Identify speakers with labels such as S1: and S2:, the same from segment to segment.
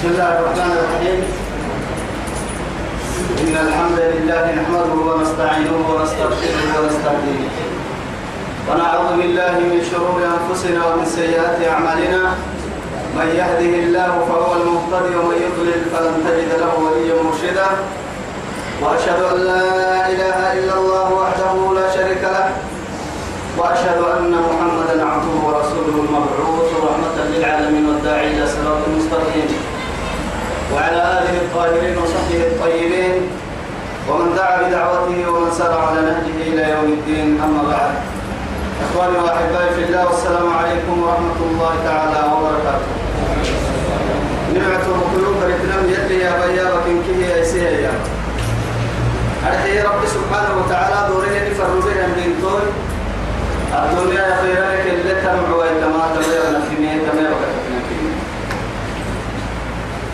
S1: بسم الله الرحمن الرحيم. إن الحمد لله نحمده ونستعينه ونستغفره ونستهديه. ونعوذ بالله من شرور أنفسنا ومن سيئات أعمالنا. من يهده الله فهو المهتدي ومن يضلل فلن تجد له وليا مرشدا. وأشهد أن لا إله إلا الله وحده لا شريك له. وأشهد أن محمدا عبده وعلى آله الطاهرين وصحبه الطيبين ومن دعا بدعوته ومن سار على نهجه إلى يوم الدين أما بعد. إخواني وأحبائي في الله والسلام عليكم ورحمة الله تعالى وبركاته. نعمة القلوب رتنم يلي يا بيا وكن كيه يا أرحي رب سبحانه وتعالى دوره نفر بها من طول الدنيا يا خير لك اللي تمع ويتما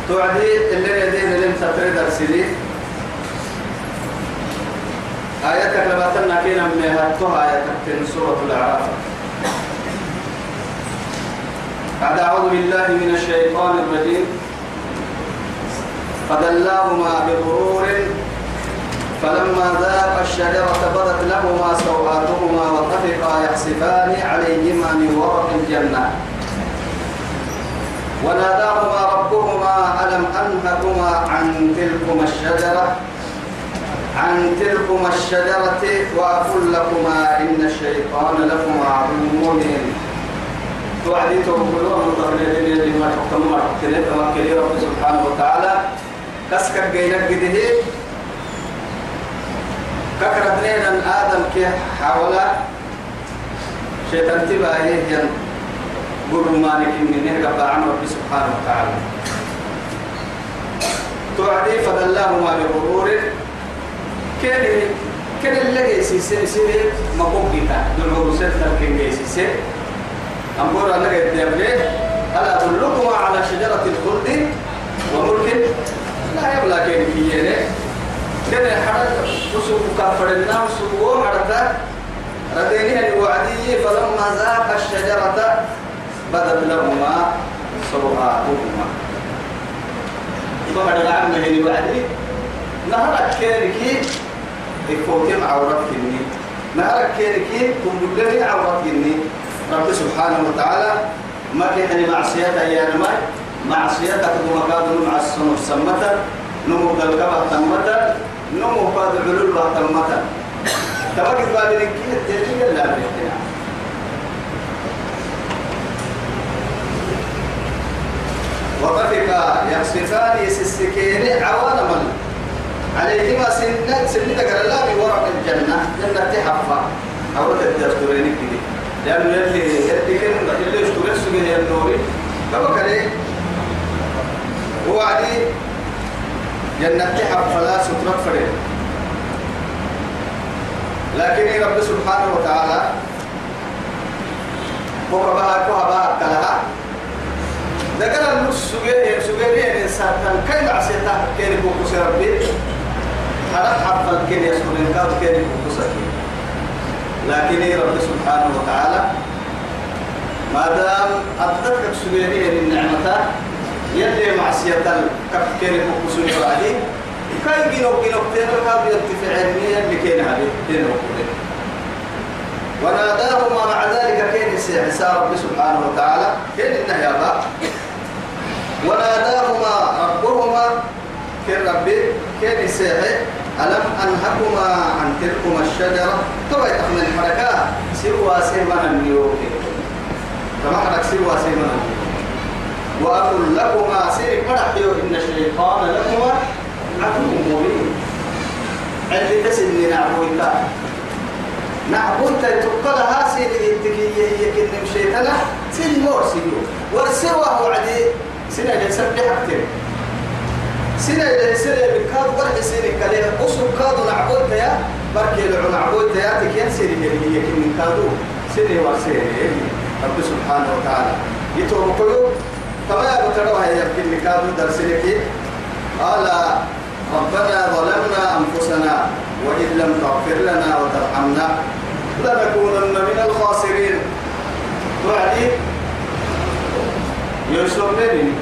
S1: توعدي اللي يدين اللي تفرد السيدي آياتك لما تنكينا من هاتوها آياتك في سورة الأعراف. بعد أعوذ بالله من الشيطان الرجيم. فدلاهما بغرور فلما ذاق الشجرة بدت لهما سوآتهما وطفقا يحسفان عليهما من ورق الجنة. وناداهما ربهما ألم أنهكما عن تلكما الشجرة؟ عن تلكما الشجرة وأقول لكما إن الشيطان لكما عدو مبين. توعدي توكلوا من قبل اللي ما تحكموا تحكموا توكلي رب سبحانه وتعالى. كسكر جينك قده ككر ابنين آدم كي حاولا شيطان تباهي ين قل مالك من نهر عن رب سبحانه وتعالى. توعدي فدلاهما بغرور كان كان اللي يسيسي سيري مقوم كتا دلعو ستر كن يسيسي أمبور أنا قد يبلي ألا أدلكما على شجرة الخلد وملك لا يبلى كين كييني كان حرد فسوق كفرنا وسوق حرد رديني الوعدي فلما ذاق الشجرة بدت لهما سوءاتهما فهذا العام هني وعدي نهرك كيركي يفوتي مع عورتك إني نهرك كيركي تنبلني عورتك إني رب سبحانه وتعالى ما كان معصيتها يا نماي معصيتك ومكادر مع السنة سمتا نمو قلقبة تمتا نمو قاد علول تمتا تبقى بالك التلقي لا بيتنا وطفقا يخسفان يسسكين عوانا من؟ عليهما سنة سنة الله بورق الجنة. جنة تحفة. أو تدرسورين كده لأنه يلي يلي كن يلي يشتغل سجن النوري كما كان هو عدي جنة تحفة لا سترة فريد لكن رب سبحانه وتعالى هو بها كوها بها كلها ذكر النص سجيه سجيه الإنسان كان كي معصيته كان يكون ربي. حرف كان يسكن الكاب كان يكون لكن رب سبحانه وتعالى؟ ما دام أدتك سجيه النعمة يلي معصية الكاب كان يكون سجيه كاي جينو جينو تيرو كاب يرتفع علميا لكي نهبي كينو وناداهما مع ذلك كين سي رب سبحانه وتعالى كين النهيابا وناداهما ربهما كين ربي سيحي ألم أنهكما عن تلكما الشجرة طبعا تحمل الحركة سوى سيمنا النيوك كما حرك سوى سيمنا وأقول لكما سيرك مرحيو إن الشيطان لكما عدو مبين اللي تسني نعبويتا نعبويتا تقلها سيري التكية يكن مشيتنا سيري مور سيري ورسوه وعدي سنة يسبح أكتر سنة إلى سنة بكاد ورح سنة كليه أسر كادو نعبويتا يا بركي لعو نعبويتا يا تكين اللي يكن من كادو. سنة ورسيري رب سبحانه وتعالى. يتوقعوا كما يبتلوها يمكن كادو درسلك قال ربنا ظلمنا أنفسنا وإن لم تغفر لنا وترحمنا لنكونن من الخاسرين. وعدي يوسف بن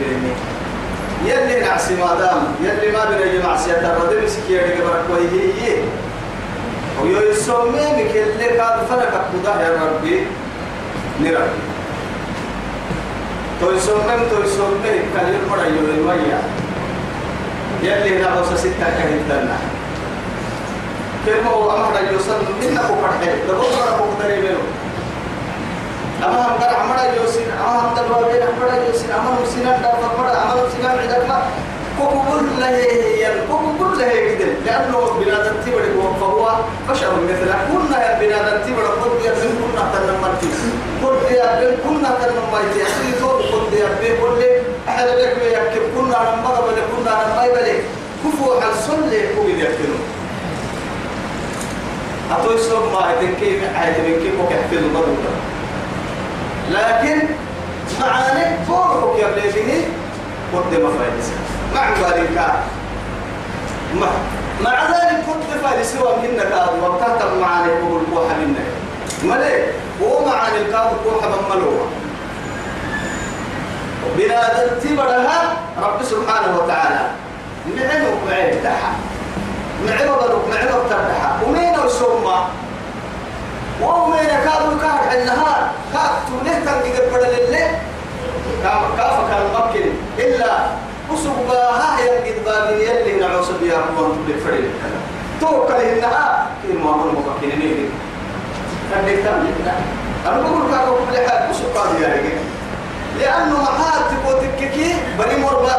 S1: يلي نعسي ما دام يلي ما بين معصية الردم سكيري قبرك وهي ويو يسمي مكلي كاد فرق كده يا ربي. نربي تو يسمي تو يسمي كلمة مرة يو المية يلي نعوس ستة كهدنا كلمة أمر يوصل منا بقرحة لو بقرحة بقدر يميلو أما هم در عمرا يوسين أما هم در بابين عمرا يوسين أما هم سنان در فرمرا أما هم سنان عدد ما كوكو كل له ين كوكو كل له كده لأنه بنادم تبرد فهو بشر مثلك كنا يا بنادم تبرد قد يبين كنا تنمرتي قد يبين كنا تنمرتي أخي زور قد يبين قد أحد بك يكتب كنا نمضى بل كنا نمضى بل ما هتنكي لكن معاني فوقك يا بليه قد ما فايدس مع ذلك مع مع ذلك قد فايدس سوى منك وقتت معاني بقول كوحة منك معاني الكاد كوحة من ملوها بنادم تبرها رب سبحانه وتعالى نعمك معين تحا نعمك نعمك تبتحا ومين وسمى ومين كادوا كار حنها كاد تونه تنقل بدل اللي كاف كان ممكن إلا أسوقها ينقل بابين يلي نعوص بيها قوان بالفريق توكل إنها كي معمول مفكرين خليك تعمل أنا بقول كارو كل حاجة أسوقها يا رجال لأنه محات تكوتككي بني مربى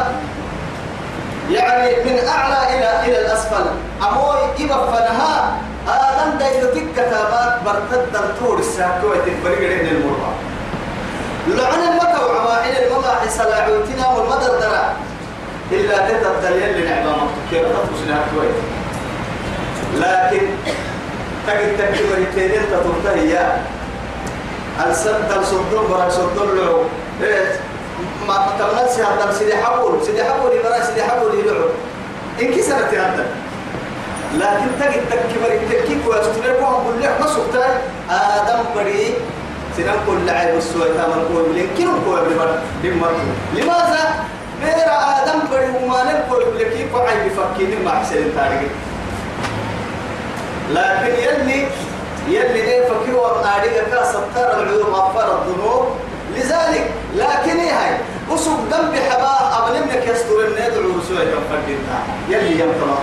S1: يعني من أعلى إلى إلى الأسفل. أموي إبا فنها آدم دايت تك كتابات برتد الطور الساكوة تنفرق لين المربع. لعن المكة وعواحل المضاحي سلاعوتنا والمدر درع إلا تتبدل لنعمة مكتوكي وتفصلها كويت لكن تجد تكبر التنين تطرتهي السد الصدر برك صدر له ما تمنى سيادة سيدي حبول سيدي حبول يبرا سيدي حبول يلعب إن كسرت هذا لكن تجد تكبر التكيك ويستمر وهم كل ما سكتاي آدم بري سنان كل عيب السوء تامر كل لكن كل بمر بمر لماذا؟ غير آدم بري وما نقول لكي وعيب فكين ما أحسن تاريخ. لكن يلي يلي إيه فكيو وقاريك كاسطر العيوب غفر الذنوب. لذلك لكن إيه هاي؟ وسوق دم بحباه أبنمك يستر الندعو سوى كفردنا يلي يمطلع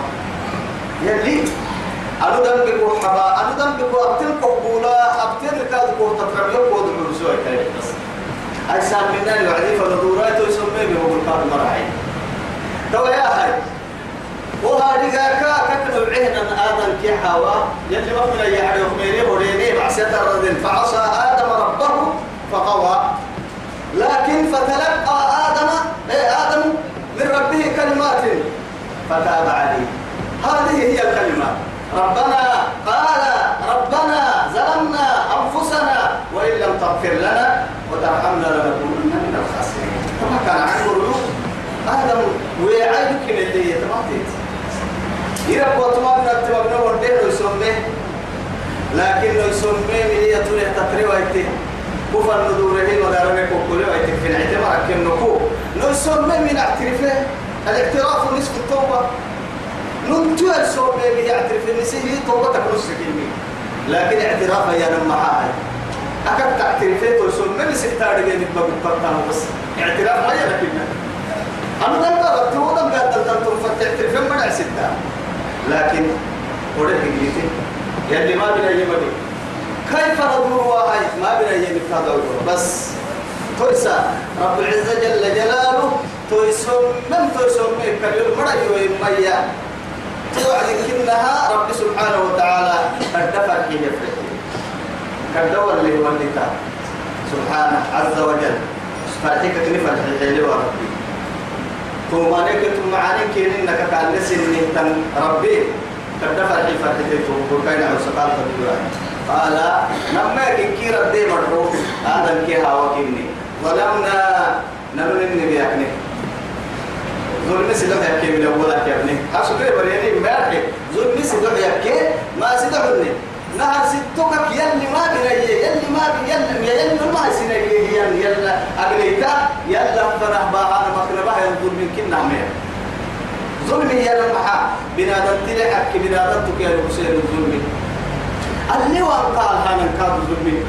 S1: يلي. أنا دم بكو حبا أنا دم بكو أبتل قبولا أبتل كاد كو تفرم يبو دعو سوى بس. أجسام منا الوعدي فالدورات يسمى بهو القاد مراعي تو يا هاي. وهذه كا كتب العهن آدم كي حوا يلي ما من يحيى خميري وريني معصية الرذل فعصى آدم ربه فقوى. لكن فتلقى آدم إيه آدم؟ من ربه كلمات. فتاب عليه. هذه هي الكلمات ربنا قال ربنا ظلمنا أنفسنا وإن لم تغفر لنا وترحمنا لنكونن من الخاسرين. كما كان عنه العيوب آدم ويعيبك من اللي قوت ما بنا تبغنا وديه يسمى لكن يسمى من يتولى تقريبا كفر ندوره مدارنا كوكولي ويته في الاعتبار كنكو نسمى من اعترافه الاعتراف نصف التوبة. ننتو السوبة به يعترف النسيه توبتك نصف كلمة لكن اعترافها يا نما هاي أكد تعترفه تسمى من ستار جانب بقطعنا بس اعتراف ما يلكننا أنا دم بقى تودم بقى دلتم فتعترف من ستة لكن ورد هجريتي يلي ما بنا يمدي كيف ندور واحد ما بنا يمدي بس تويسا. رب العزة جل جلاله تويسهم من تويسهم؟ كريم مرة يوم ميا توعد كنها رب سبحانه وتعالى الدفع كي يفرق كالدور اللي هو سبحانه عز وجل. فرحك كيف فرحك ربي. ثم نكت معاني كين إنك كان نسين تن ربي. قد فرحي فرحتي وكاين على سقال فدورا قال نما كي ردي مرحو هذا كي هوا كيني. ظلمنا نمن يعني ظلم سيدح يكي من أولا يا أبني. أسوكي بريني ما يحكي ظلم سيدح يكي ما سيدحني نهر ستوكك يلي ما بني يلي ما يلي يلي ما سني يلي يلا أبنيتا يلا فرح باها مكربها ينظر من كنا عمير ظلمي يلا محا بنادم تلحك بنادم تكير بسير الظلمي. اللي وقال هانا كاد ظلمي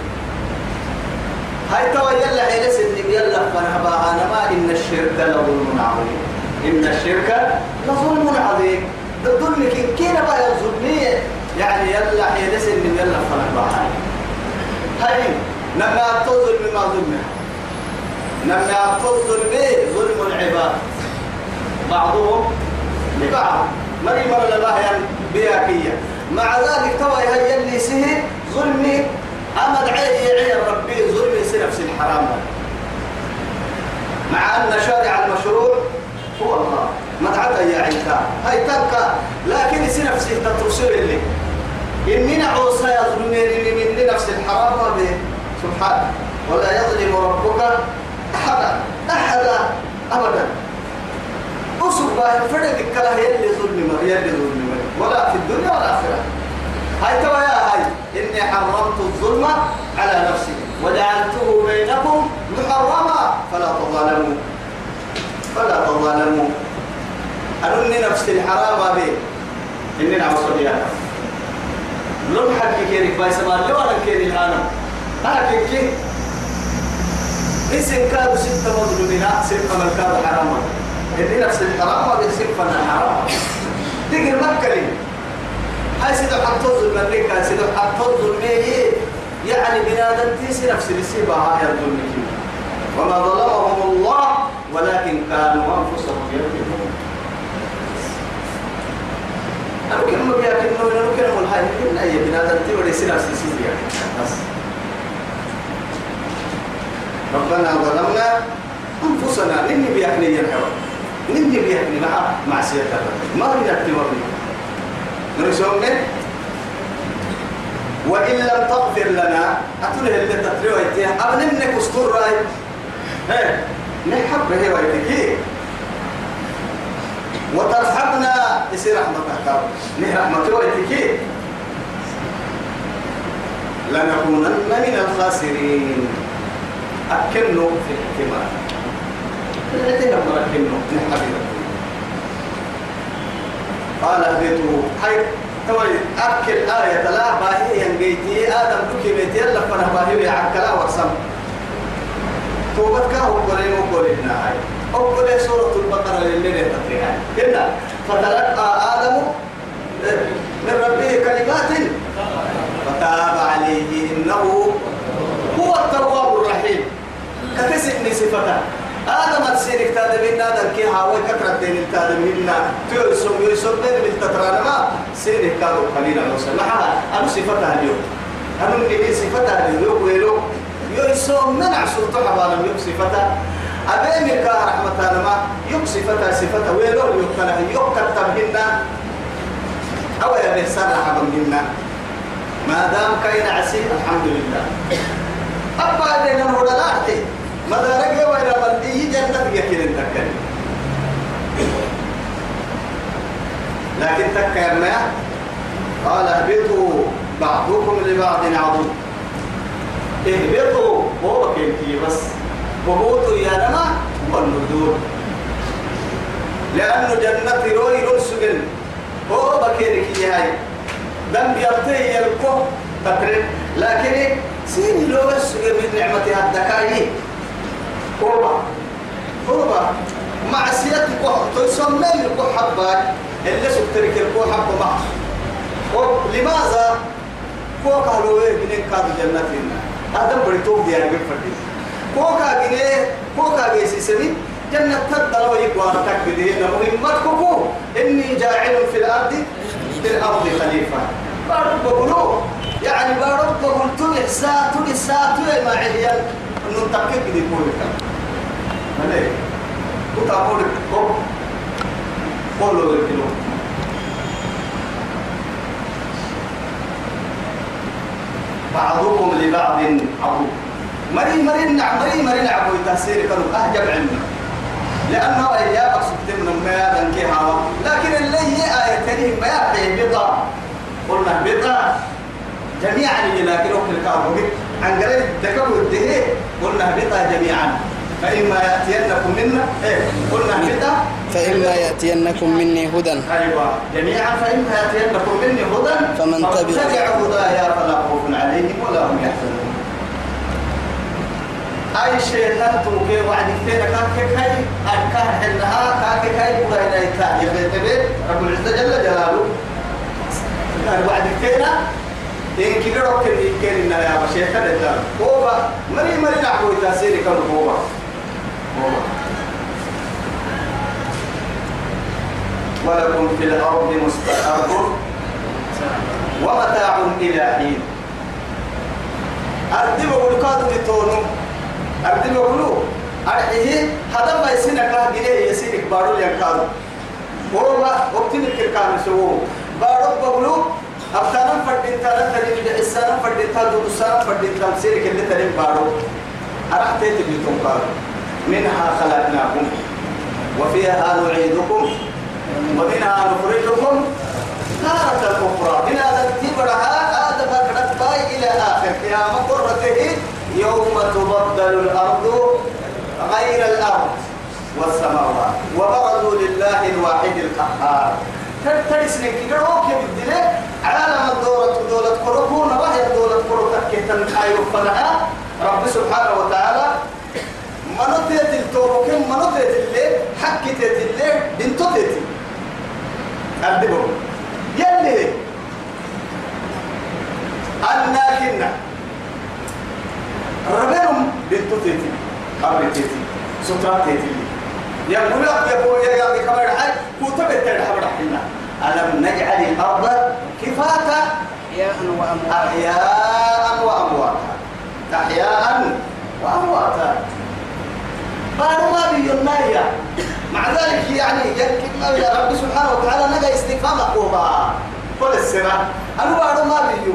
S1: هاي توا يلا حيل سنم يلا فرح باها ما إن الشرك لظلم عظيم. إن الشرك لظلم عظيم. الظلم كينا بقى الظلمية يعني يلا حين سن يلا فرح بحال هاي نما تظلم ما ظلم نما تظلم ظلم العباد. بعضهم لبعض. مري مر الله يعني بياكية. مع ذلك توا هي اللي سهل ظلمي أمد عيه عين ربي ظلمي سنفس الحرام. مع أن شارع المشروع هو الله. مدعتا يا عيسى هاي تبقى. لكن سنفسه تترسل اللي إني نعوص يظلمين من نفس الحرام به سبحانه ولا يظلم ربك أحدا. أحدا. أبدا. أصبح فرد الكلام يلي ظلم يلي ظلم ولا في الدنيا ولا الآخرة هاي توا يا هاي إني حرمت الظلم على نفسي. وجعلته بينكم محرما. فلا تظالموا. فلا تظالموا. أنني نفس الحرام به إني نعوص بها لون حق كيري باي سما لو أنا كيري الان أنا كيكي اسم كاد ستة ستة من كاد حراما. اللي نفس الحرام ستة من الحرام تقر مكة هاي سيدو ظلم أمريكا سيدو حتى ظلم يعني بنادم تيسي نفس السيبة هاي الظلم وما ظلمهم الله ولكن كانوا أنفسهم يظلمون. أنا كم بيا كم نو نو كم الحين كم أي بنادم يصير نفس الشيء يعني. بس. ربنا ظلمنا أنفسنا نني بيحني ينحو نني بيحني مع الله ما بنأتي مرني نرسومه وإن لم تغفر لنا أتوله اللي تتريوه يتيه أبنمنك استر رأي. هيه نحب هي ويتكيه وترحمنا. يصير رحمتك نه رحمته ويتكي لنكونن من الخاسرين. أكنوا في الاحتمال قال اهبطوا حي توي أكل آية لا باهي ينجيتي آدم دكي يلا فنه باهي يعكلا ورسم توبتك هو قولين وقولين هاي أقول سورة البقرة اللي تفريها كنا فتلقى آدم من ربه كلمات فتاب عليه إنه هو التواب الرحيم كتسبني صفته آدم السيرك تادم إنا آدم كي هاوي كترة دين تادم إنا تيرسم يرسم دين من تترانا سيرك كادو قليلا وصل. معها أنا صفتها اليوم. أنا نبي صفتها اليوم. ويلو. يرسم منع سلطة حبالا يوم صفتها أبينك رحمة ما يكسفتا صفتا ويلو. يكتله يكتب هنا. أو يا بيسان رحمة منا. ما دام كاين عسي الحمد لله. أبا لنا نقول لا أحتي رجع وإلى بلدي جنة يكين تكن. لكن تكر ما قال اهبطوا بعضكم لبعض عضو اهبطوا هو كنتي بس. وقوت يا نما والنذور. لأنه جنة روي رسل هو بكيرك يا هاي. دم يرتي يلقو تقريب. لكن سين لو بس من نعمة الدكاي قربة. قربة. معصيتك تسمى لك حبات اللي سكترك الكو حب معه لماذا فوق قالوا إيه من كاد جنة هذا بريتوب ديالك بالفردي كوكا جنيه كوكا جيسي سمي جنة تدل ويقوان تكبدين مهمتكم إني جاعل في الأرض في الأرض خليفة. بارب بقولوا يعني بارب بقول تلي ساعة تلي ساعة تلي ما عهيان إنه تكبد يقول لك ملك لك كوب قولوا الكيلو بعضكم لبعض عضو مري مري نعم مري مري نعم تحسير كانوا أهجب علمي لأنه أيام سبت من يدن هوا لكن اللي هي آية ما يحيي بضع قلنا بضع جميعا لكن أكل كابو عن قريب دكبوا الدهي قلنا اهبطا جميعا فإما يأتينكم منا إيه قلنا اهبطا
S2: فإما يأتينكم مني هدى.
S1: أيوة جميعا فإما يأتينكم مني هدى
S2: فمن تبع
S1: هدايا فلا خوف عليهم ولا هم يحزنون. أي شيء تنتوك وعد كتير كاك كاي أكاه حنها كاك كاي بغا إلى إكاه يبتبه رب العزة جل جلاله. يعني وعد كتير إن روك اللي كان إنها يا بشيء كده هو مري مري نحو كم هو هو ولكم في الأرض مستقر ومتاع إلى حين. أردب أقول كادو بتونو أردب أقولوا أرحيه. هذا ما يسينك لا جنيه يسينك بارو ينكادو هو وقتين الكركام سووا بارو بقولوا أبتنا فردين تانا تريد إسانا فردين تانا دوسانا فردين تانا سيرك اللي تريد بارو. أرحت تبيتون قالوا منها خلقناكم. وفيها نعيدكم ومنها نخرجكم. تارة أخرى من هذا تبرها هذا بكرت باي إلى آخر قيامة قرته يوم تبدل الأرض غير الأرض والسماوات. وبرزوا لله الواحد القهار. ترسل كده أوكي بالدليل عالم الدولة دولة قربون. وهي دولة تكيتا خير فلها؟ رب سبحانه وتعالى منطقة التوبكين منطقة الليل حكتة الليل بنتوتة أدبهم يلي أنا كنا ربهم بنتوتة أبنتتي ستراتتي يقول لك يا ابو يا يا كبر حي كتب الترحب رحنا ألم نجعل الأرض كفاتا
S2: أحياء وأمواتا
S1: أحياء وأمواتا قالوا ما بينايا مع ذلك يعني يمكن يا رب سبحانه وتعالى نجا استفهام قوبا كل السنة بعد ما بيو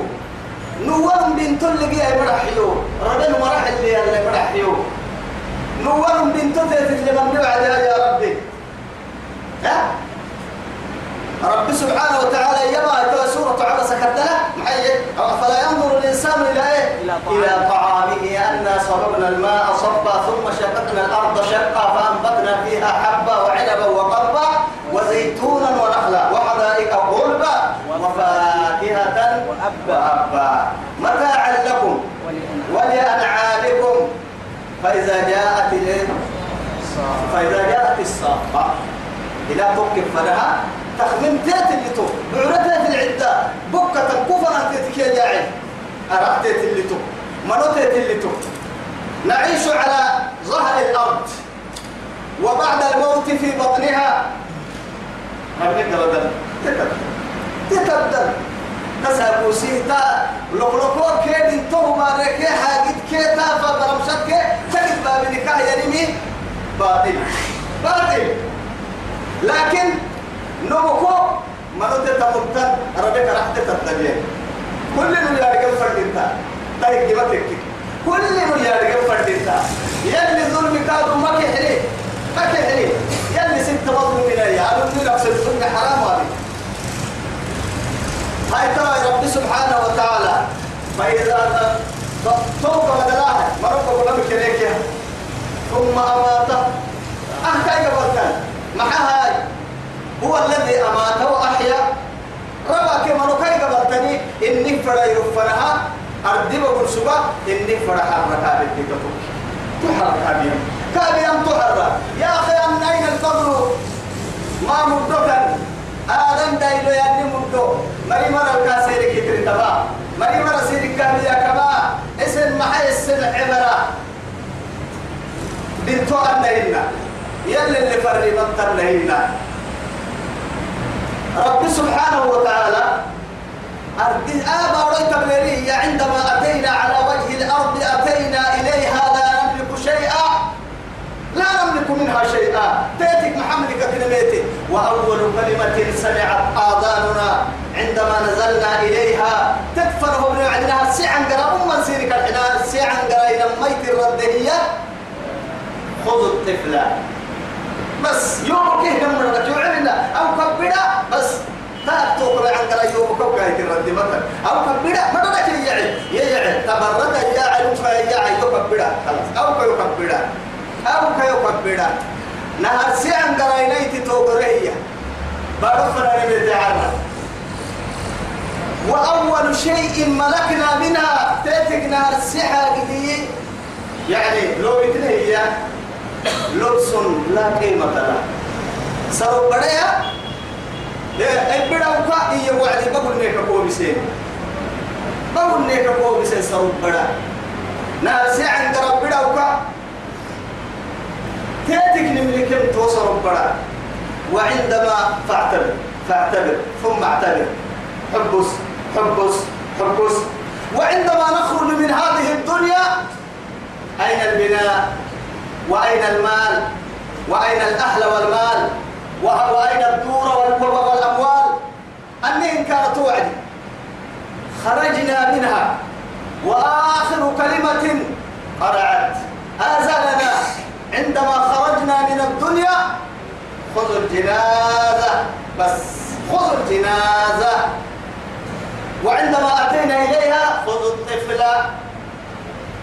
S1: نوان بنت اللي جاي مرحيو ربنا مرح اللي اللي مرحيو نوان بنت اللي من بعد يا ربي. ها؟ رب سبحانه وتعالى يما سورة عبس كدها محيي فلا ينظر الإنسان إلى إيه؟
S2: إلى طعامه.
S1: أنا صببنا الماء صبا ثم شققنا الأرض شقا فأنبتنا فيها حبا وعنبا وقبا وزيتونا ونخلا وحدائق غلبا وفاكهة
S2: وأبا.
S1: متاعا لكم ولأنعامكم فإذا جاءت؟ فإذا جاءت الصاخة إلى توقف فلها تخمين تيت اللي تو بعرتها في العدة بكة كفرة تيتك يا جاعل أرحت تيت اللي تو نعيش على ظهر الأرض وبعد الموت في بطنها. ما بنقدر تتبدل تتبدل تسابو سيتا لقلقو كيد انتو ماركي حاجد كيتا فبرمشت كي تجد باب نكاح يرمي باطل. باطل. لكن نبكو ما تتمتن ربك راح تتبدل كل من يارجع فردينتا تاريخ جبتك كل من يارجع فردينتا يلي ظلم كادو ما كحري ما كحري يلي ست مظلوم إلي أنا من نفس الظلم حرام هذه. هاي ترى رب سبحانه وتعالى فإذا توقع بدلاها ما ربك لم يكليك ثم أماته. أحكي قبلتن مع هاي. هو الذي أماته وأحيا ربك ما نكاي قبلتني إني فرا يرفنها أردب أقول سبا إني فرا حركة بالدكتور تحرك كابيم كابيم تحرك يا أخي أن أين الفضل؟ ما مدتا آدم دايلو يعني مدو مري مرة الكاسير كتير تبا مري مرة سير كامية كما اسم محي اسم عبرة. بنتو أنهن يلي اللي فري مطرنهن رب سبحانه وتعالى أرد آبا وريت بليرية عندما أتينا على وجه الأرض أتينا إليها لا نملك شيئا. لا نملك منها شيئا. تأتيك محمد كلمته وأول كلمة سمعت آذاننا عندما نزلنا إليها. تكفره من عندنا سيعا قرا أما سيرك الحنان سيعا قرا إلى ميت الردهية خذوا الطفل. بس يوم كيه نمرك يعلنا أو كبدا بس تأتوك عن قرا يوم كوكا هاي تردي مثلا أو كبيرة؟ ما تدك يعي يعي تبرد يعي يعي يكبيرة خلاص أو كيكبيرة أو كيكبيرة نهر سيان قرينيتي توقرية بارفنا نبي تعالى وأول شيء ملكنا منها تاتك نهر السحة يعني لو هي لبس لا قيمة له. سرب بديا ابدا وكا إيه وعد بقول نيك كو بسين بقول نيك كو بسين سرب بدا ناس عند رب بدا وكا تاتك نملك توصل بدا وعندما فاعتبر فاعتبر ثم اعتبر. حبس حبس حبس. وعندما نخرج من هذه الدنيا أين البناء وأين المال؟ وأين الأهل والمال؟ وأين الدور والأموال. أنهم كانت توعد خرجنا منها. وآخر كلمة قرعت. آزلنا. عندما خرجنا من الدنيا خذوا الجنازة. بس خذوا الجنازة. وعندما أتينا إليها خذوا الطفل.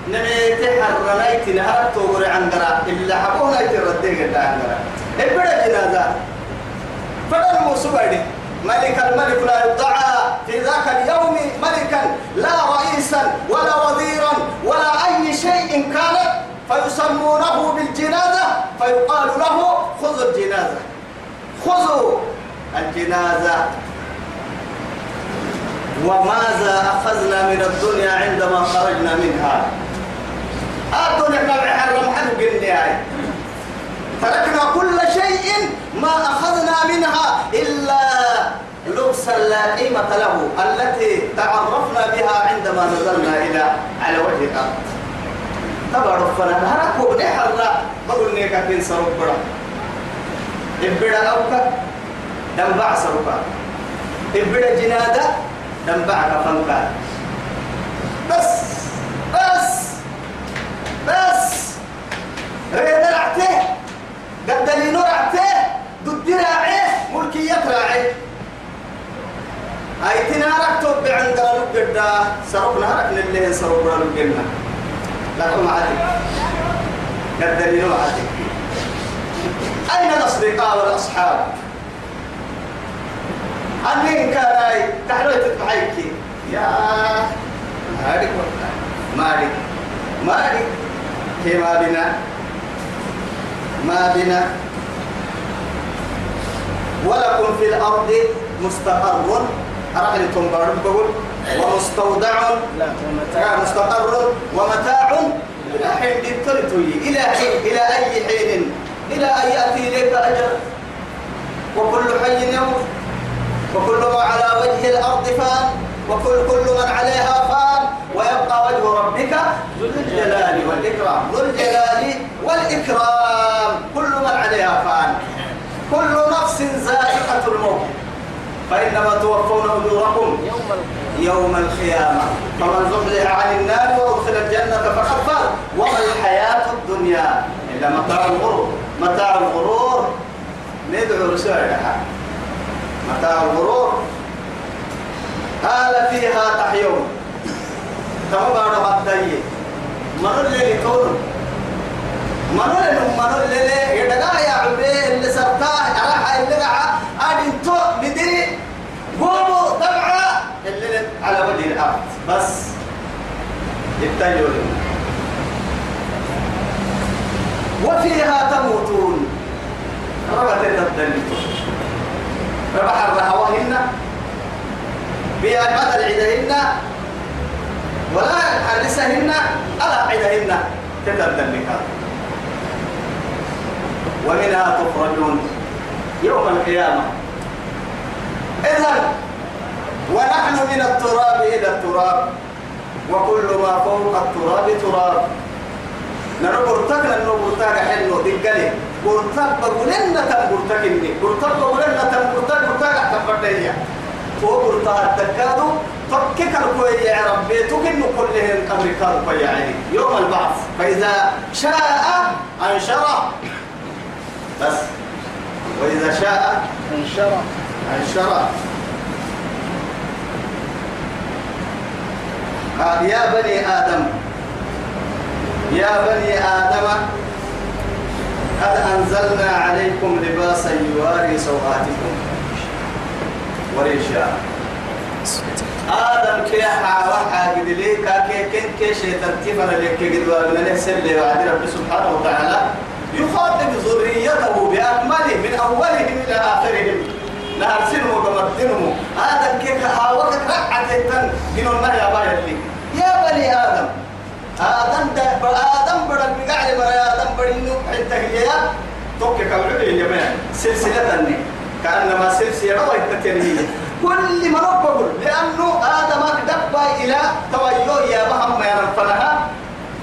S1: نميت حرميت نهار تغري عندنا. إلا حبونا يتردي قد عندنا. إبدا جنازة. فلا الموسوعي ملك الملك لا يدعى في ذاك اليوم ملكا لا رئيسا ولا وزيرا ولا أي شيء كان. فيسمونه بالجنازة. فيقال له خذوا الجنازة. خذوا الجنازة. وماذا أخذنا من الدنيا عندما خرجنا منها؟ الدنيا ما حرم حد بالنهاية تركنا كل شيء ما أخذنا منها إلا لبسا لا قيمة له التي تعرفنا بها عندما نزلنا إلى على وجه الأرض. تبارك فلان هركو نحر بقول نيكا كين سرب برا. إبدا أوكا دنبع سربا إبدا جنادة دنبع كفنكا بس بس. بس. ريد رعته قدلينو رعته ضد راعيه ملكية راعي هاي تنارك توب عند لبدا سرقنا هرك لله سرقنا لبنا لكم عادي. قدلينو عادي. أين الأصدقاء والأصحاب؟ أنين كان هاي تحلوي تتبعيك يا مالك مالك. مالك. كما بنا؟ ما بنا؟ ولكم في الأرض مستقر. أرحلتم بقول. ومستودع.
S2: لا ومتاع
S1: مستقر. ومتاع. إلى حين تلتوي إلى حين إلى أي حين؟ إلى أن يأتي إليك أجل؟ وكل حي يموت. وكل ما على وجه الأرض فان. وكل كل من عليها فان. وجه ربك ذو الجلال والإكرام. ذو الجلال والإكرام. كل من عليها فان. كل نفس ذائقة الموت. فإنما توفون أجوركم يوم القيامة. فمن زحزح عن النار وأدخل الجنة فقد فاز. وما الحياة الدنيا إلا متاع الغرور. متاع الغرور. ندعو رسالة. متاع الغرور. قال فيها تحيون. كما بعد غدي من اللي يكون من اللي من اللي يدقى يا عبيه اللي سرطاه راح اللي قاعد أدين تو بدري قوموا طبعا. اللي على وجه الأرض. بس. يبتلوا وفيها تموتون. ربط الدنيا. ربح الرهوهن بأجمد العدهن ولا حرسهن ألا عدهن تتبدل ومنها تخرجون يوم القيامة. إذا ونحن من التراب إلى التراب وكل ما فوق التراب تراب. نرى برتك لأنه برتك حلو دقلي. برتك بقولنا تم برتك إني. برتك بقولنا تم برتك برتك تفرتيا هو برتك تكادو فكك الكوي يا ربي؟ تكن كلهم قبر كالكوي يا عيني. يوم البعث. فإذا شاء أنشره. بس. وإذا شاء
S2: انشرح
S1: أنشره. قال يا بني آدم. يا بني آدم قد أنزلنا عليكم لباسا يواري سوآتكم. وريشا آدم كي حاوى حاجد لي كاكي كن كي شيطان تفر لك قد وابن نحسن لي وعد رب سبحانه وتعالى يخاطب ذريته بأكمله من أولهم إلى آخرهم. نهرسنهم ومدنهم آدم كي حاوى كرعة تن إنه ما يا يا بني آدم. آدم دا آدم بڑا بقعد برا آدم بڑی نو حتى هي توك كبعد يا سلسلة تني كأنما سلسلة روى التكريمية كل ما نقول لأنه آدم دب إلى تويو يا بهم ما ينفنها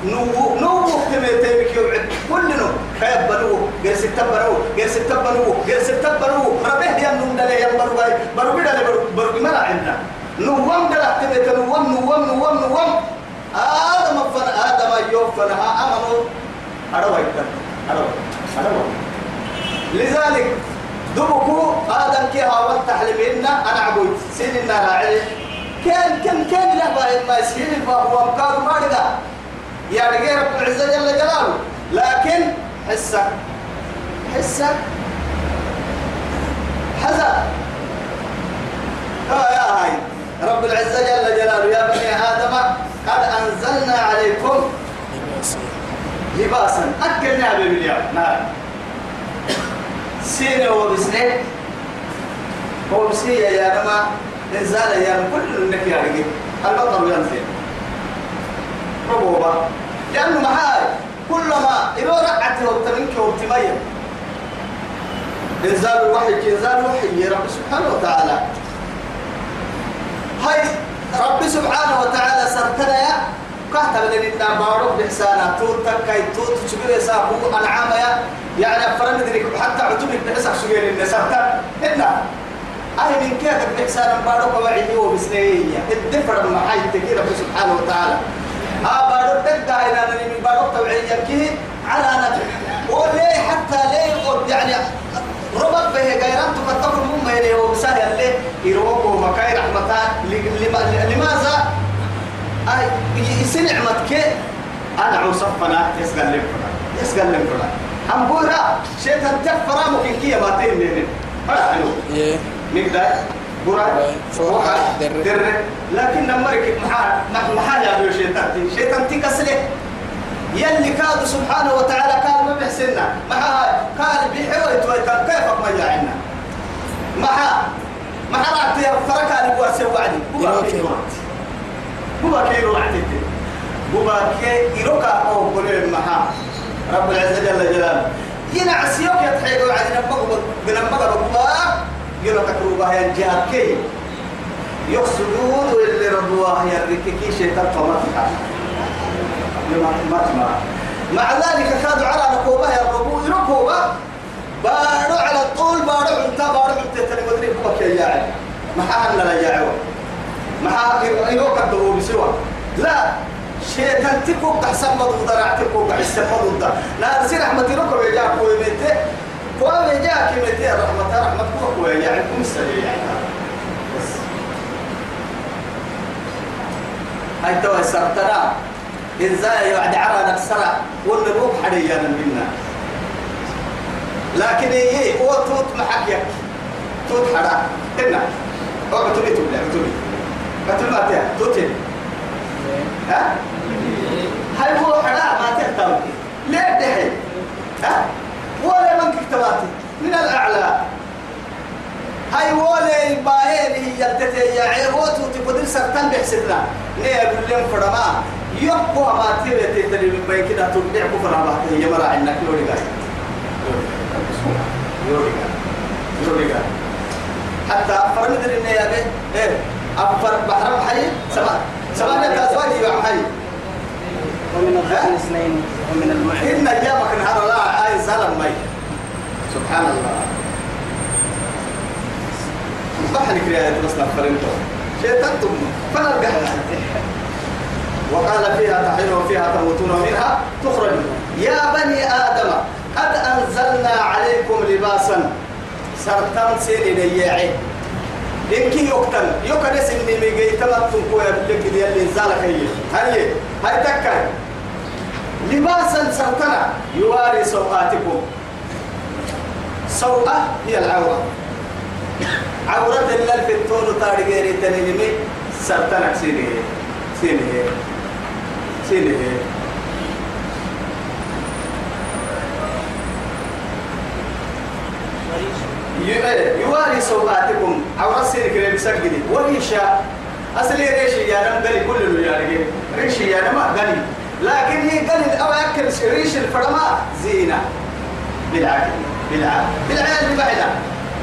S1: نو نو تمتي بك يوعد كل نو خيب بلو غير ستة بلو غير ستة بلو غير ستة بلو ربه يا نو دل يا بلو باي. بلو بيدا بلو بلو ما عندنا. نو وام دل تمتي نو وام نو وام نو وام نو وام آدم فن آدم يوم فنها أمنو أروى أروى أروى لذلك دبكو آدم كي هاول تحلمين أنا عبود سين النار عليه كان كان كان له باين ما يسير فهو مكان ما يا رجال رب العزة جل جلاله. لكن حسك حسك حزن يا هاي. رب العزة جل جلاله. يا بني آدم قد أنزلنا عليكم لباسا. أكلنا بالمليار نعم. سينة وبسنة هو بسنة يا نما إنزال يا كل إنك يا رجل. البطل ينزل. ربوبا لأنه معاي كلما إذا رعته وبتمنك وبتميم إنزال الوحي إنزال الوحي رب سبحانه وتعالى. هاي رب سبحانه وتعالى سرتنا يا كهتا من إننا بارو بإحسانا توت تكاي توت تشبه ساقو أنعام يا يعني فرن ذلك حتى عتوبك بحسك سجين النساء هنا أهل من كيف بإحسانا بارو قواعد وبسنية الدفر ما حي تكي رب سبحانه وتعالى. آه بارو تبدا إلى من بارو توعية كي على نجم وليه حتى ليه يعني ربط به غيران تكتب المهم إليه وبسهل اللي يروق ومكاي رحمتان لماذا؟ أي يسن نعمتك أنا عصفنا يسقل لك يسقل لك هم بورا شيطان تفرا ممكن كي ما تين هذا حلو. نقدر بورا؟ فوق. در لكن نمرك محال محال يا شيطان. شيطان تكسله يلي كاد سبحانه وتعالى قال ما بحسنا ما قال بحوي تويتر كيف ما يعنا ما ما رأيت فرق على بوا سوادي بوا كيلو بوا كيلو عتيت بوا كيلو كاو بقول ما رب العزة جل جلاله. ينعس يوك يتحيق وعد نبقى بنبقى الله يلو تكروبها ينجاب كي يقصدون اللي رضواه يرككي شيطان فمتها مع ذلك كادوا على نقوبة يا ربو. يركوبة بارو على الطول بارو انت بارو انت. تاني مدري بك يا جاعل ما حنا لا جاعل ما يروك الدبو بسوا. لا شيطان تكو تحسن مضو درع تكو تحسن مضو درع لا نسي رحمة يروك ويجاك ويميته ويجاك يميته رحمة رحمة كوك ويجاك كم السريع بس. هاي توا سرطنا. إنزاي يعد عرى نكسرة والنبوك حريانا منا. لكن إيه هو توت محكيك توت حرا هنا أو بتولي تبلع ما تيا توتين ها هاي هو حرا ما تحتوي ليه دحي ها ولا من كتباتي من الأعلى هاي ولا باهي هي يلتتي يا عيروت وتقدر سرطان بحسبنا ليه أقول لهم فرما يبقى ما تبي تدري من بين كده تبيع كفر على هي مرا عندك يوري قاي يوري قاي يوري قاي حتى مدري إنه يا بيه إيه أفر بحر حي؟ سبع سبعة أزواج يا حي.
S2: ومن الضأن اثنين ومن المعز
S1: إن أيامك نهار لا آي سلام مي سبحان الله. بحر كريات بس نفرنتو شيطان تم. فنرجع وقال فيها تحيون وفيها تموتون ومنها تخرجون. يا بني آدم قد أنزلنا عليكم لباسا. سرطان سيني ليعي. إنك يقتل. يقتل اسم ميجي تمتم كويا بلك دي اللي زالك هي هاي هاي تكا لباسا سرطنا يواري سوقاتكم. سوقة هي العورة. عورة اللي في التون طارق غير تنيني سرطنك سيني سيني سيني. يواري سوقاتكم. عورة سيني كريم سجدي وريشا أصلي ريش يا نم قلي كل اللي يعني ريش يا نم قلي لكن هي قلي أو أكل ريش الفرما زينة. بالعكس بالعاء بالعاء اللي بعنا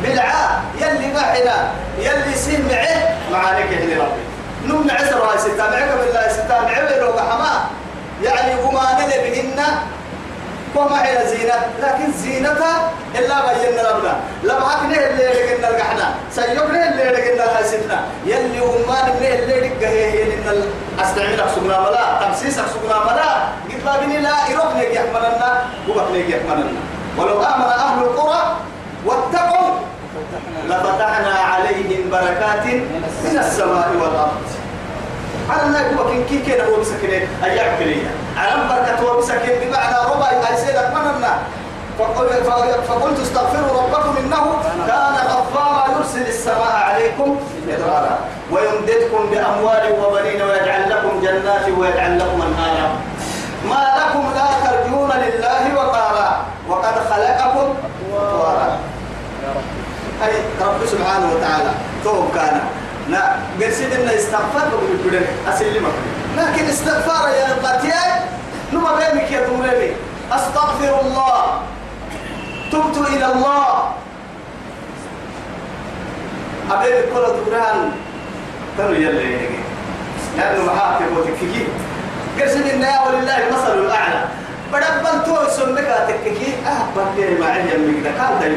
S1: بالعاء يلي بعنا يلي سمعه. معانك يا ربي. نم عسر هاي ستة معك بالله ستة. معك لو حما يعني وما نلي بهن وما هي زينة. لكن زينتها إلا بينا لما هكذا اللي لقينا القحنا سيقنا اللي لقينا الحسنة يلي وما نبني اللي لقى هي إن أستعمل أحسقنا ملا. تمسيس أحسقنا ملا. قد بابني لا أحملنا هو نجي أحملنا ولو آمن أهل القرى واتقوا لفتحنا عليهم بركات من السماء والأرض. على الله يقول كن كنا هو مسكين أيام كلية على بركة هو مسكين بمعنى ربع أيسيدك مننا فقلت استغفروا ربكم إنه كان غفارا يرسل السماء عليكم مدرارا. ويمددكم بأموال وبنين ويجعل لكم جنات ويجعل لكم أنهارا. ما لكم لا ترجون لله وقارا. وقد خلقكم طوارا. أي رب سبحانه وتعالى توب كان. لا قرسيد إن استغفار بقول بدن أسلمك لكن استغفار يا قتيا نما بينك يا دمرني أستغفر الله. تبت إلى الله. أبي كل دوران. ترى يلا يجي لأنه محاكم وتكفي قرسيد إن ولله المثل الأعلى. بدبل تو سمك تككي بدي ما عندي يمك ده كان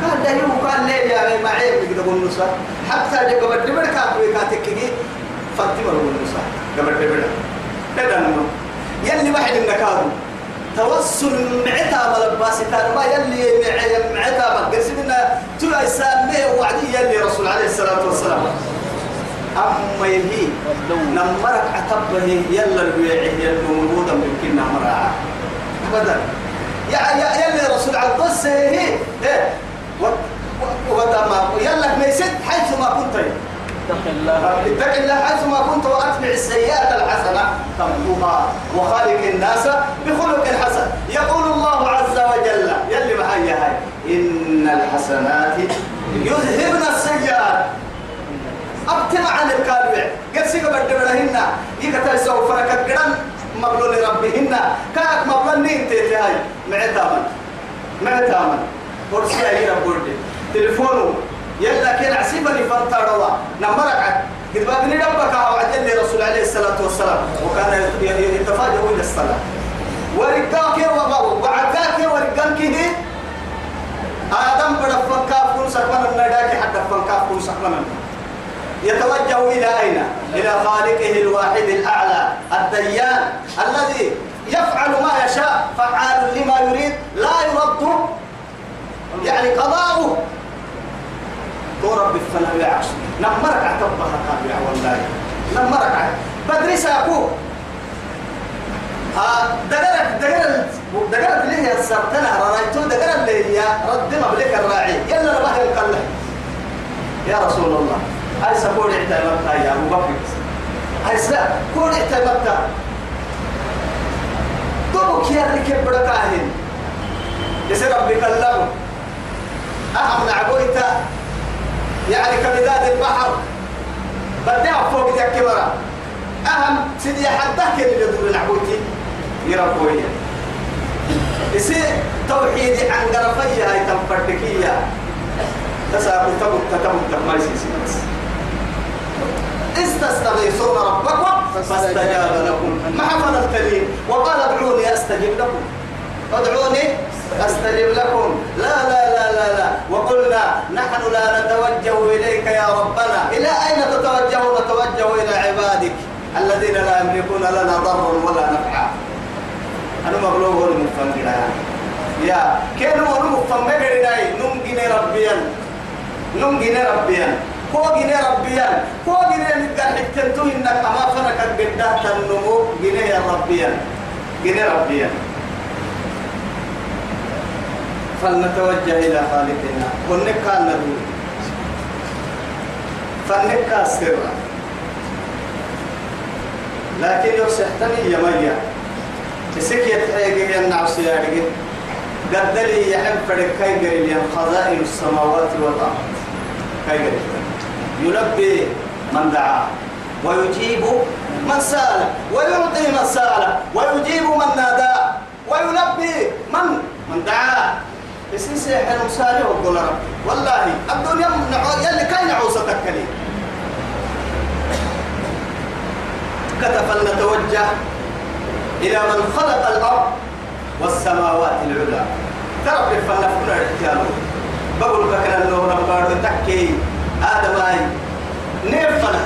S1: ديو كان ديو كان ليه يا ما عيب كده قول نصا حتى دي قبل دبر كان بي كاتككي فتي مرو نصا قبل دبر كده نمو يلي واحد النكادو توسل معتا ملباس ما يلي معتا بقرسنا تو يسامي وعدي يلي رسول عليه الصلاة والسلام. أما يهي نمرك عتبه يلا البيعه يلا موجودا يمكن نمرها أبدا. يا يا يلا رسول القصة هي إيه. وتمام يلا ميسد حيث ما كنت.
S2: اتق الله.
S1: اتق الله حيث ما كنت وأتبع السيئات الحسنة. تمحوها وخالق الناس بخلق حسن. يقول الله عز وجل يلي معي هاي؟ إن الحسنات يذهبن السيئات. أبتمع عن الكالوع قد سيقى بدرهن. يكتا يسوي فرق قرن مبلول ربهن. كاك مبلول نين تيتي هاي معتاما معتاما ورسي أي ربولدي تلفونه يلا كين عسيبا لفنتا روا نمرك عد قد بابني ربك وعد اللي رسول عليه الصلاة والسلام. وكان يتفاجئ إلى الصلاة. ورقاك وعقاك ورقاك هي آدم بدا فنكاف كون سكمنا النداك حتى فنكاف كون سكمنا يتوجه إلى أين؟ إلى خالقه الواحد الأعلى الديان الذي يفعل ما يشاء فعال لما يريد لا يرد يعني قضاؤه. ترب الفنا يعش نمرك عتبها قابع والله. نمرك عت بدري ساكو آه دقرت دقرت دقرت ليه السرطنة رأيتو دقرت ليه رد مبلك الراعي. يلا نبه القلة. يا رسول الله. هاي سكون اعتمدتها يا أبو بكر. هاي سا كون اعتمدتها دوبك يا ركب بركاهن يسير ربك الله أهم نعبويتا يعني كمداد البحر. بدي فوق ذاك كبرى أهم سيدي حدك اللي يدور نعبويتي يربويا يصير توحيدي عن قرفية هاي تنفردكية. تسابق تبق تتبق ما يصير بس استستغيثون ربكم فاستجاب لكم. ما حفظ الكريم وقال ادعوني أستجب لكم. ادعوني أستجب لكم. لا لا لا لا لا. وقلنا نحن لا نتوجه إليك يا ربنا. إلى أين تتوجه؟ نتوجه إلى عبادك الذين لا يملكون لنا ضرا ولا نفعا. أنا مبلوغ المفنجر يا كانوا مفنجر نمجن ربيا نم جنة ربيا. كو جنة ربيا. كو جنة نقدر حتنتو إنك أما فنك قدها تنمو جنة يا ربيا. جنة ربيا. فلنتوجه إلى خالقنا. ونكا ندور فنكا سرا. لكن يوسحتني يا ميا تسكي تحيي ينعو سيارك قد لي يحب فرق كي قريب خزائن السماوات والأرض. كي قريب. يلبي من دعا ويجيب من سأل ويعطي من سأل ويجيب من نادى ويلبي من من دعا. بس حلو سالي وقول رب. والله الدنيا يلي كاين نعوسة تكلي. كتف نتوجه إلى من خلق الأرض والسماوات العلى. ترى فلفنا الرجال بقول بكرة النور بارو تكي آدم هاي نيفنا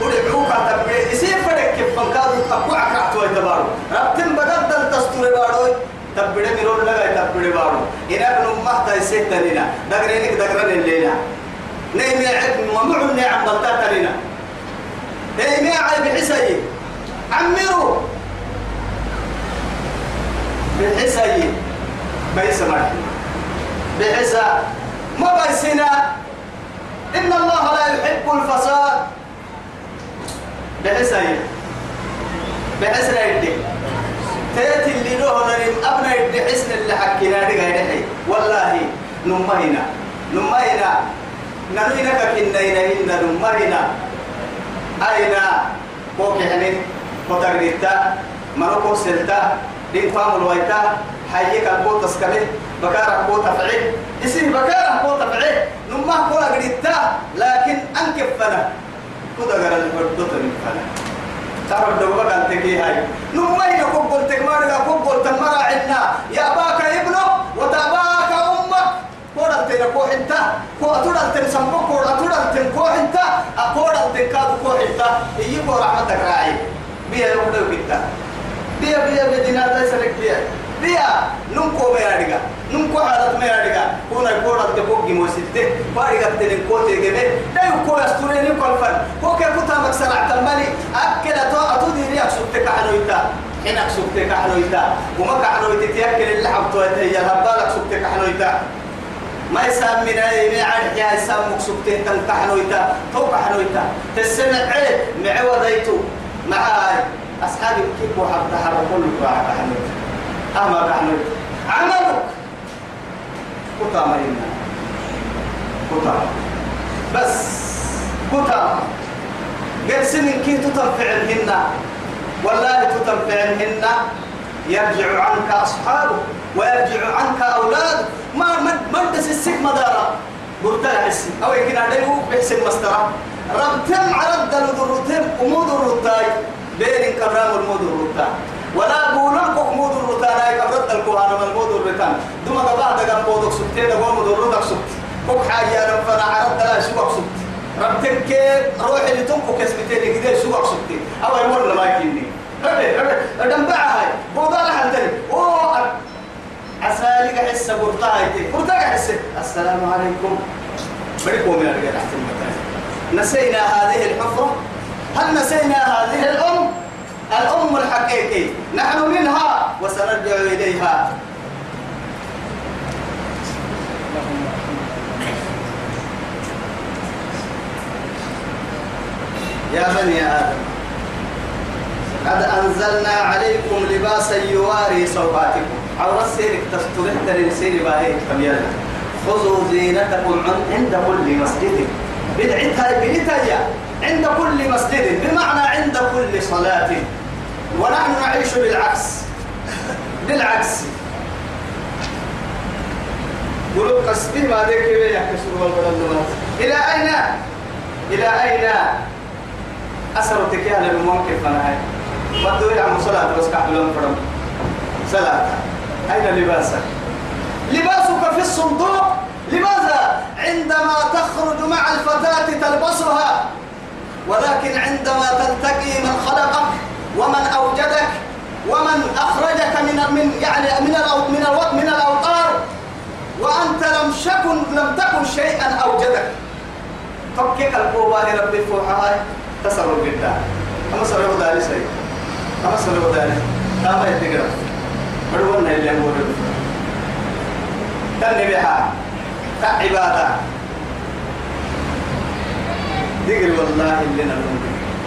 S1: ودعوك تبقى. يصير فرق كيف؟ فنكادو أبو عكرت ويتبارو. ربتن بدل تستوري بارو. تبدي مرون لغا تبدي بارو إنا بنو مهتا يسيت تنينا دقرينك دقرن اللينا نيمي عد ممعن نعم بلتا تنينا نيمي عد بحسي عمرو بحسي بيس مرحي بحسا ما بيسنا إن الله لا يحب الفساد بحسي بحسنا يدي تيت اللي له نريم أبنا يدي حسن اللي حكينا رجع يدحي والله نمهنا نمهنا. نرينا كنا هنا نمهنا. أين؟ بوك يعني وتغريتا سلتا دين فام الويتا حيك أبو تسكره بكار أبو تفعيل يصير بكار أبو تفعيل نمه كولا قريتا لكن أنكفنا. كده قرر البردوت من فنا تعرف دبا كان تكي هاي. نمين كوكول تكمارغا كوكول تمرا عنا. يا باك ابنه وتباك أمك. كورا تينا كو انت. كو اتودا تن سمبو كو اتودا تن كو انت. اكورا تن كاد كو انت. اي كو رحمتك راعي. بيا يوكدو كيتا بيا بيا بيا دينا داي سلك بيا. بيا نمكو ميرادغا نمكو حالت ميرادغا كونا كورا تبوك جيمو سيتي بارغا تن كو تيغبي داي كو استوريني كولفن كو كي كوتا مكسر عتمالي اكل تو اتو ديري اكسبتك حنويتا حين اكسبتك حنويتا وما كحنويتا تياكل اللحم تو هي هبالك سبتك حنويتا ما يسمينا يمي عاد يا يسمى مكسبتين تن كحنويتا تو كحنويتا تسمع عيب معوضيتو معاي أصحابي كيف وحب تحرك كل واحد كحنويتا أما كحنويتا عملك. كتا مرينا كتا. بس. كتا. قال سنين كي تتنفعلهن والله تتنفعلهن يرجع عنك أصحابه ويرجع عنك أولادك. ما من من دس السك مدارا برتاع السك أو يمكن عليه بحسن مسترا ربتم عرض الدرتم ومود الرتاي بين كرام المود الرتاي ولا بولن كوك مود الرتاي كبرت الكوهان المود الرتان دوما بعد كان بودك سبتين دقوم مود الرتاك سبت كوك حاجة ربنا عرض لا شو سبت ربتم كي روح اللي تنكو كسبتين كده شو سبتين أو يمر ما يكيني دنبعها هاي بوضع لها اوه عسالك حس برتاها برتاها حس السلام عليكم بريكم يا رجال نسينا هذه الحفرة هل نسينا هذه الأم الأم الحقيقي. نحن منها وسنرجع إليها. يا بني آدم قد أنزلنا عليكم لباسا يواري سوآتكم أو رسينك تسترح ترنسين باهيك كميانا خذوا زينتكم عند كل مسجد. بدعتها بدعتها عند كل مسجد. بمعنى عند كل صلاة. ونحن نعيش بالعكس. بالعكس. قلوب قصدي ما ذيك يحكسوا والبلد إلى أين؟ إلى أين؟ أسرتك يا للممكن فنهاية. بدو يعمل صلاة بس كحلون فرم. صلاة. أين لباسك؟ لباسك في الصندوق. لماذا؟ عندما تخرج مع الفتاة تلبسها. ولكن عندما تلتقي من خلقك ومن أوجدك ومن أخرجك من من يعني من من من الأوطار وأنت لم شكن لم تكن شيئا أوجدك. فكك القوة ربي فوحها تصرف بالله. أما صرف ذلك سيء أما صرف ذلك أما يتقرأ مرونا اللي أقول. تنبيها كعبادة دقري والله اللي نلوم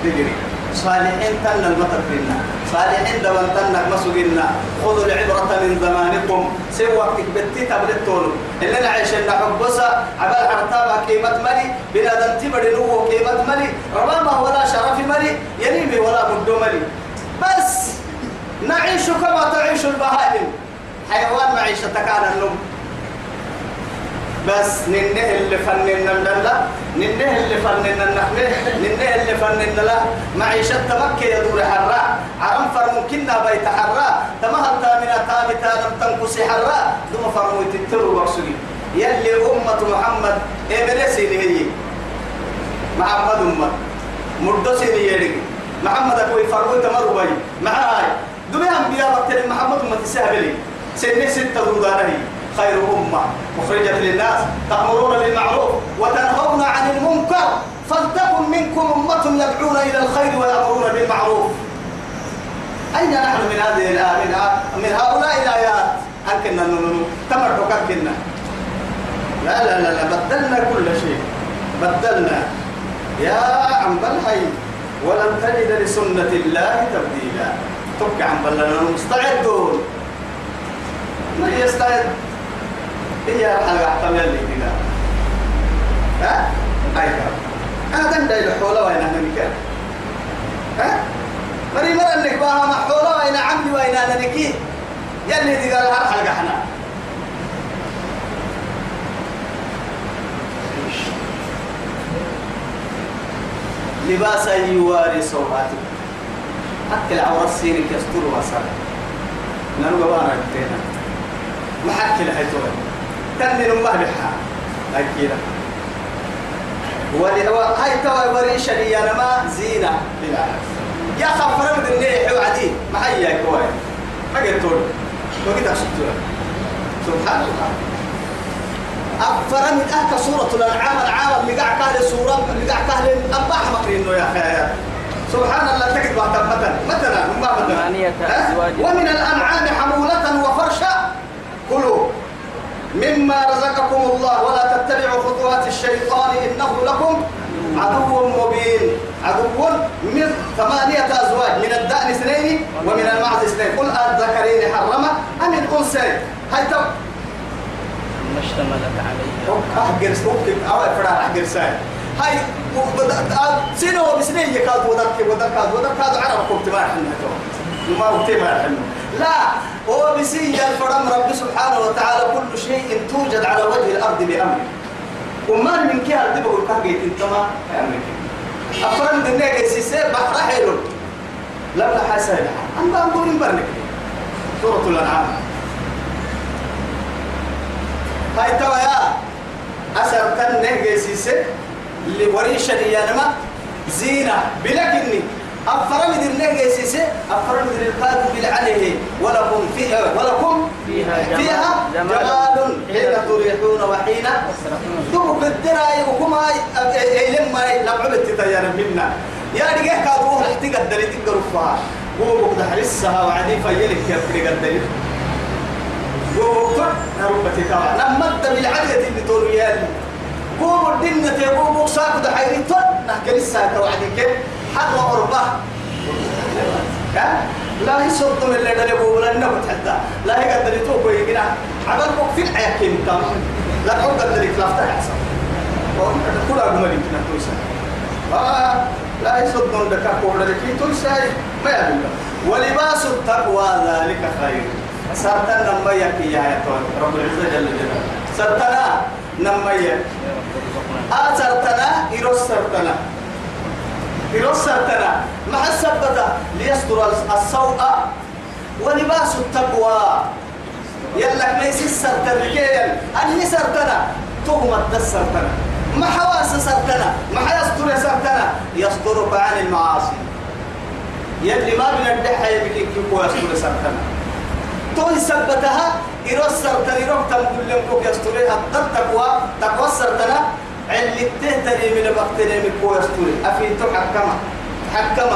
S1: دقري صالحين تنا المطر فينا صالحين دوان تنا مسوقنا خذوا العبرة من زمانكم. سوى وقت بتي تبلتون اللي نعيش إن حبسة. عبال عرتابة كيمة ملي. بلا دنتي بدلوه كيمة ملي. ربما ولا شرف ملي. ينيمي ولا بدو ملي. بس. نعيش كما تعيش البهائم. حيوان معيشة كان النوم. بس ننه اللي فننا لا ننه اللي فننا النحله ننه اللي فننا لا. معيشة تمكة يدور حرا عرم فرمو كنا بيت حرا تمهل تامنا تامتا لم تنقصي حرا ثم فرمو تترو وقصري يلي أمة محمد إبليسي هي. محمد أمة. مردسي يريك محمد أكوي فرمو تمرو بي معاي. دمي أنبياء وقت محمد أمة سهبلي سنة ستة دودانه خير أمة. مخرجة للناس تأمرون بالمعروف وتنهون عن المنكر. فلتكن منكم أمة يدعون إلى الخير ويأمرون بالمعروف. أين نحن من هذه الآيات من هؤلاء الآيات؟ أنكنا تمرحك كنا؟ لا لا لا لا بدلنا كل شيء. بدلنا. يا عم بالحي ولن تجد لسنة الله تبديلا. تبقى عم بلنا مستعدون من يستعد؟ هي الحلقة احتمال اللي ها؟ أيوة. أنا تندى الحولة وين أنا مكان ها؟ مري مرة إنك بها محولة وين عمي وين أنا نكي. يلي دي قال هر حلقة إحنا لباسا يواري سوءاتك أكل عورة سينك يستر وسائل نانو قوانا كتينا ما حكي لحيتوه تنين الله بحا. أكيد. ولي هاي توا وريشة لي أنا ما زينة. يا خفر من النيح وعدي ما حيا كواي ما قلت له. وقيت أشتوه سبحان الله. أفر من أهك سورة الأنعام. العام اللي قاع كهل سورة قاع كهل أباح مقرينه يا أخي. سبحان الله. تجد واحد مثلا. مثلا. ما مثلا. ومن الأنعام حمولة وفرشا. كلوا. مما رزقكم الله ولا تتبعوا خطوات الشيطان إنه لكم عدو مبين. عدو من ثمانية أزواج من الدأن اثنين ومن المعز اثنين. قل الذكرين حرمة أم الأنثى هاي تو
S2: ما اشتملت عليه
S1: أحجر سوكك أو إفرار أحجر ساي هاي سنة وبسنة يكاد ودك ودك ودك هذا عرب كنت ما حنا ما قلت ما حنا لا هو بسي الفرم رب سبحانه وتعالى كل شيء توجد على وجه الأرض بأمره. وما من كي هذا بقول كهجيت انت ما أمرك أفرم دنيا جسيسة بحر حلو لا لا حسن أنا بقول برنك سورة الأنعام. هاي توا يا أسر تنه جسيسة اللي وريشة ديانما زينة بلكني أفرم درنا جيسيسة أفرم در القادم بالعليه ولكم فيها ولكم
S2: فيها جمال-
S1: فيها
S2: جمال.
S1: جمال حين تريحون وحين دوب الدراي وكما لما لما تتيار منا. يا رجع كابوه رح تقدر تقدر فيها هو بقدر حلسها وعدي فيلك كيف تقدر هو بقدر ربتي كمان لما بالعدد اللي تقول يا قوم الدنيا تقوم بوكساك ده حيري تون نحكي لسه كيف حق وقربه لا يصد من اللي دلي بولا النبت حتى لا يقدر يتوب ويقنا عمل في الحياة كيم تام لا تحب قدر يكلافتها حسن كل أقوم لك آه لا يصد من دكا قولا لك توسا ما يعلم. ولباس التقوى ذلك خير. سرتنا نما يكي يا رب العزة جل جلاله. سرتنا نما يكي إيروس سرتنا. إيروس سرتنا. مع السبتة ليستر السوء ولباس التقوى. يلا ليس السرتنا كيل أني سرتنا تهمة السرتنا ما حواس سرتنا ما يستر سرتنا يصدرك عن المعاصي. يلي ما بندحها يبكي كيكو يستر سرتنا توي سبتها إيروس سرتنا إيروك تنقل لهم كوك يسترها التقوى تقوى سرتنا اللي تهتني من بقتني من كويستوري أفي تحكم حكم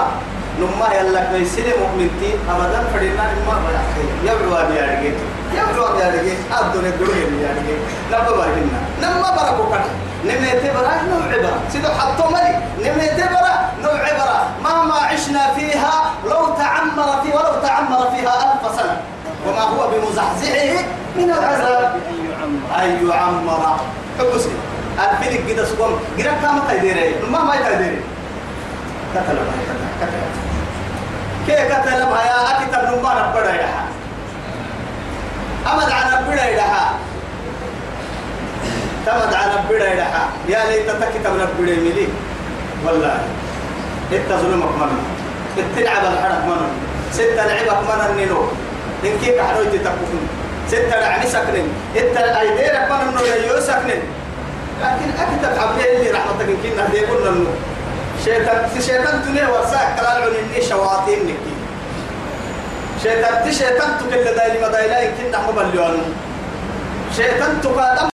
S1: نما يلا كيسلي مؤمنتي. أبدا فرينا ما بيحكي يبلو أبي أرجع يبلو أبي أرجع أدون الدنيا أبي أرجع نبى برهنا نما بركو كذا نميت برا نوع عبرة سيدو حطوا ملي. نميت برا نوع عبرة مهما عشنا فيها لو تعمر في ولو تعمر فيها ألف سنة. وما هو بمزحزحه من العذاب. أن يعمر حبسي الفلك كده سقوم قرأ كام تديري ما ما تديري كتل كي كتل ما يا أكتب نما نبدا يا أمد على نبدا يا تمد على نبدا يا يا ليت تكتب نبدا ملي والله. إنت ظلمك من التلعب الحرق من ستة لعبك من النيلو إن كيف حروي تتكفون ستة لعني سكنين إنت أيديرك من النور سكنين لكن أكتب حبلي اللي رحمتك إن كنا دي قلنا إنه شيطان شيطان تنيه ورساك كلام عن إني شواطين نكي شيطان تشيطان تكل دايلي مدايلا إن كنا مبليون شيطان تقادم